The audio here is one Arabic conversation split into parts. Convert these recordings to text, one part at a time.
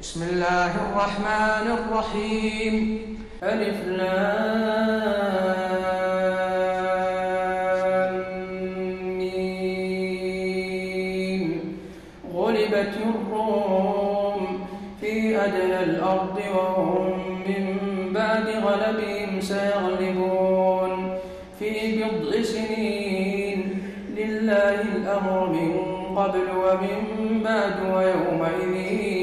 بسم الله الرحمن الرحيم. ألف لام غلبت الروم في أدنى الأرض وهم من بعد غلبهم سيغلبون. في بضع سنين لله الأمر من قبل ومن بعد ويومئذ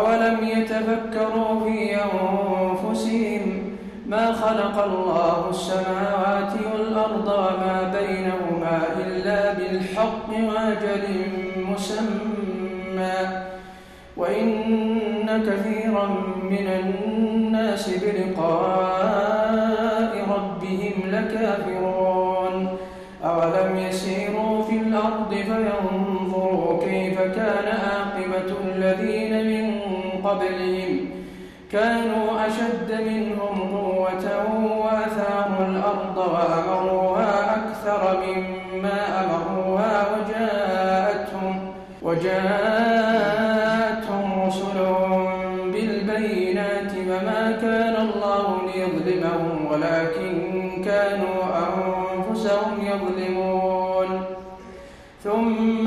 أولم يتفكروا في أنفسهم ما خلق الله السماوات والأرض وما بينهما إلا بالحق وأجل مسمى. وإن كثيرا من الناس بلقاء ربهم لكافرون. أولم يسيروا في الأرض فينظروا قبلهم كانوا أشد منهم قوة وأثاروا الأرض وأمروها أكثر مما أمروها وجاءتهم وجاءتهم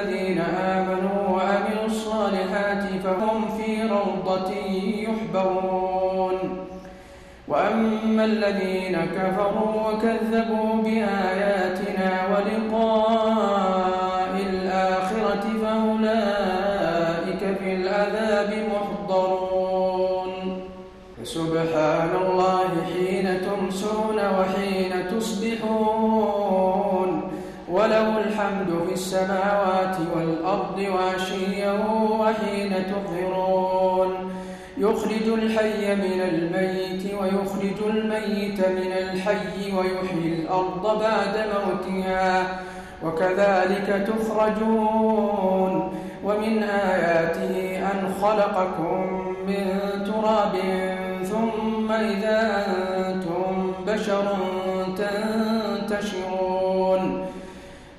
الذين آمنوا وعملوا الصالحات فهم في روضة يحبرون. وأما الذين كفروا وكذبوا بآياتنا ولقاء يخرج الحي من الميت ويخرج الميت من الحي ويحيي الأرض بعد موتها وكذلك تخرجون ومن آياته أن خلقكم من تراب ثم إذا أنتم بشر تنتشرون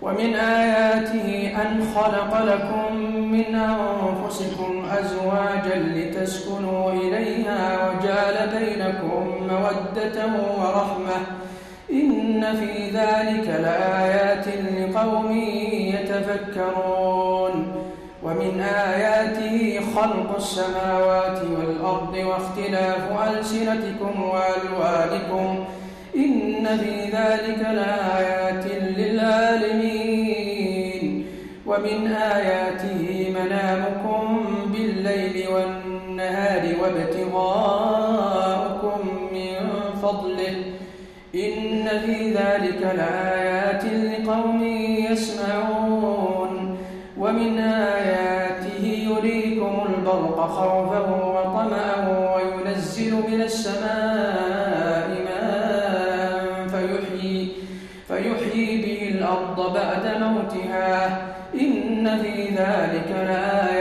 ومن آياته أن خلق لكم من أنفسكم أزواجا لتسكنوا إليها وجعل بينكم مودة ورحمة. إن في ذلك لآيات لقوم يتفكرون. ومن آياته خلق السماوات والأرض واختلاف ألسنتكم وألوانكم. إن في ذلك لآيات للعالمين. ومن آياته منامكم والنهار وابتغاؤكم من فضله. إن في ذلك لآيات لقوم يسمعون. ومن آياته يريكم البرق خوفا وطمعا وينزل من السماء ماء فيحيي, فيحيي به الأرض بعد موتها. إن في ذلك لآيات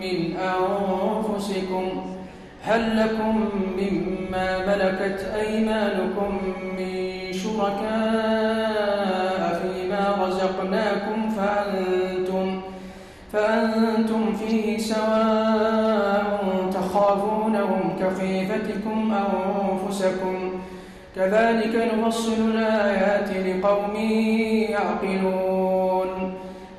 من أنفسكم هل لكم مما ملكت أيمانكم من شركاء فيما رزقناكم فأنتم, فأنتم فيه سواء تخافونهم كخيفتكم أنفسكم كذلك نفصل الآيات لقوم يعقلون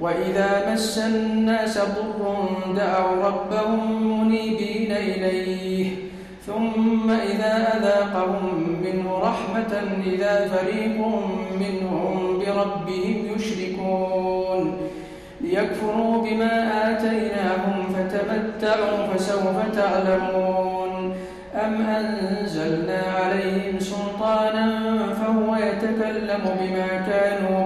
وإذا مس الناس ضر دعوا ربهم منيبين إليه ثم إذا أذاقهم منه رحمة إذا فريق منهم بربهم يشركون. ليكفروا بما آتيناهم فتمتعوا فسوف تعلمون. أم أنزلنا عليهم سلطانا فهو يتكلم بما كانوا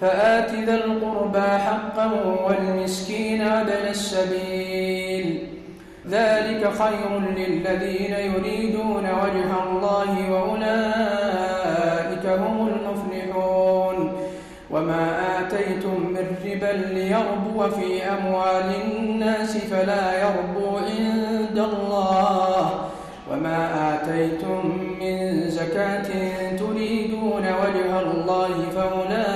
فآت ذا القربى حقا والمسكين وابن السبيل. ذلك خير للذين يريدون وجه الله وأولئك هم المفلحون. وما آتيتم من ربا ليربو في أموال الناس فلا يربو عند الله. وما آتيتم من زكاة تريدون وجه الله فأولئك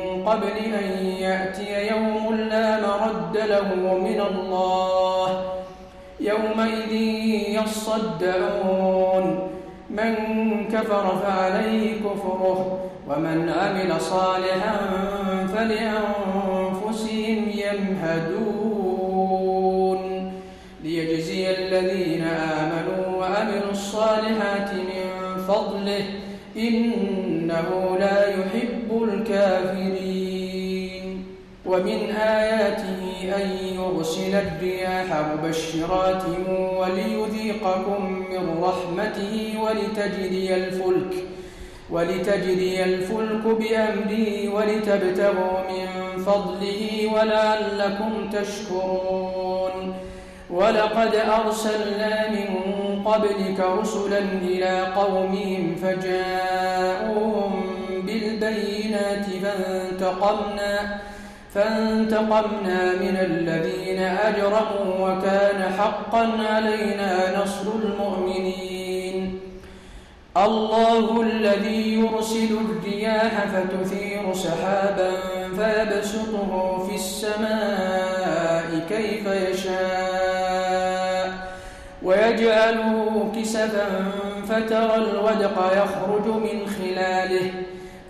قبل أن يأتي يوم لا مرد له من الله. يومئذ يصدعون. من كفر فعليه كفره ومن عمل صالحا فلأنفسهم يمهدون. ليجزي الذين آمنوا وعملوا الصالحات من فضله إنه لا يحب الكافرين. ومن آياته أن يرسل الرياح مبشرات وليذيقكم من رحمته ولتجري الفلك ولتجري الفلك بأمره ولتبتغوا من فضله ولعلكم تشكرون. ولقد أرسلنا من قبلك رسلا إلى قومهم فجاءوهم بالبينات فانتقمنا فانتقمنا من الذين أجرموا وكان حقا علينا نصر المؤمنين. الله الذي يرسل الرياح فتثير سحابا فيبسطه في السماء كيف يشاء. ويجعله كسفا فترى الودق يخرج من خلاله.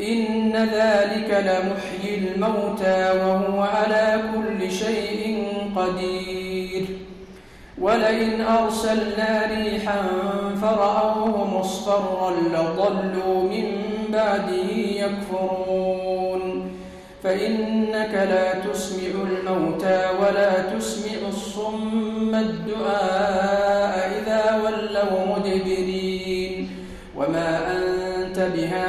إن ذلك لمحيي الموتى وهو على كل شيء قدير. ولئن أرسلنا ريحا فرأوه مصفرا لظلوا من بعده يكفرون. فإنك لا تسمع الموتى ولا تسمع الصم الدعاء إذا ولوا مدبرين.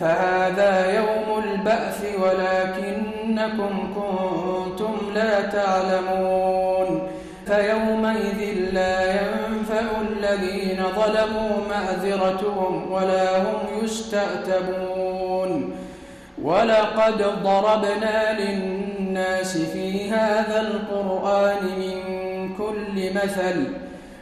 فهذا يوم البعث ولكنكم كنتم لا تعلمون فيومئذ لا ينفع الذين ظلموا معذرتهم ولا هم يستأتبون ولقد ضربنا للناس في هذا القرآن من كل مثل